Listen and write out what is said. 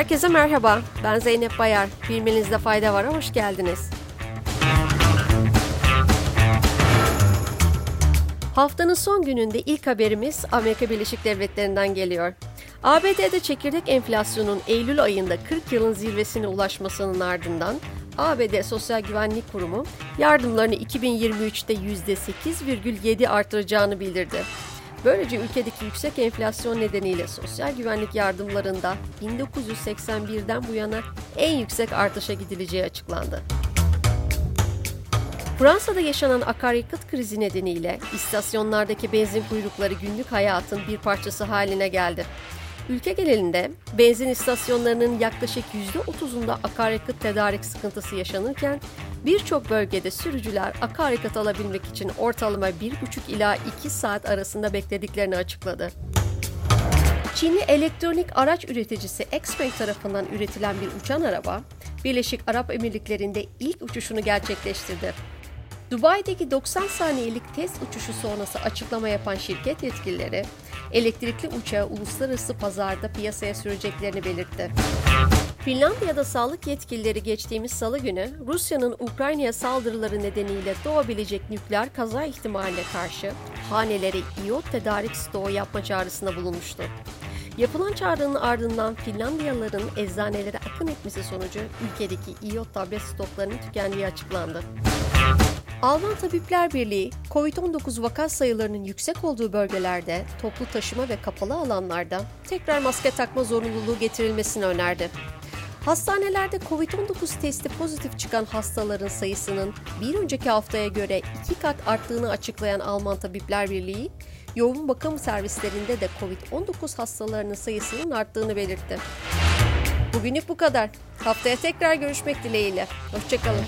Herkese merhaba. Ben Zeynep Bayar. Bilmenizde fayda var. Hoş geldiniz. Haftanın son gününde ilk haberimiz Amerika Birleşik Devletleri'nden geliyor. ABD'de çekirdek enflasyonun Eylül ayında 40 yılın zirvesine ulaşmasının ardından ABD Sosyal Güvenlik Kurumu yardımlarını 2023'te %8,7 artıracağını bildirdi. Böylece ülkedeki yüksek enflasyon nedeniyle sosyal güvenlik yardımlarında 1981'den bu yana en yüksek artışa gidileceği açıklandı. Fransa'da yaşanan akaryakıt krizi nedeniyle istasyonlardaki benzin kuyrukları günlük hayatın bir parçası haline geldi. Ülke genelinde benzin istasyonlarının yaklaşık %30'unda akaryakıt tedarik sıkıntısı yaşanırken birçok bölgede sürücüler akaryakıt alabilmek için ortalama 1,5 ila 2 saat arasında beklediklerini açıkladı. Çinli elektronik araç üreticisi Xpeng tarafından üretilen bir uçan araba, Birleşik Arap Emirlikleri'nde ilk uçuşunu gerçekleştirdi. Dubai'deki 90 saniyelik test uçuşu sonrası açıklama yapan şirket yetkilileri, elektrikli uçağı uluslararası pazarda piyasaya süreceklerini belirtti. Finlandiya'da sağlık yetkilileri geçtiğimiz salı günü Rusya'nın Ukrayna'ya saldırıları nedeniyle doğabilecek nükleer kaza ihtimaline karşı hanelere iyot tedarik stoğu yapma çağrısında bulunmuştu. Yapılan çağrının ardından Finlandiyalıların eczanelere akın etmesi sonucu ülkedeki iyot tablet stoklarının tükendiği açıklandı. Alman Tabipler Birliği, COVID-19 vaka sayılarının yüksek olduğu bölgelerde, toplu taşıma ve kapalı alanlarda tekrar maske takma zorunluluğu getirilmesini önerdi. Hastanelerde COVID-19 testi pozitif çıkan hastaların sayısının bir önceki haftaya göre iki kat arttığını açıklayan Alman Tabipler Birliği, yoğun bakım servislerinde de COVID-19 hastalarının sayısının arttığını belirtti. Bugünlük bu kadar. Haftaya tekrar görüşmek dileğiyle. Hoşçakalın.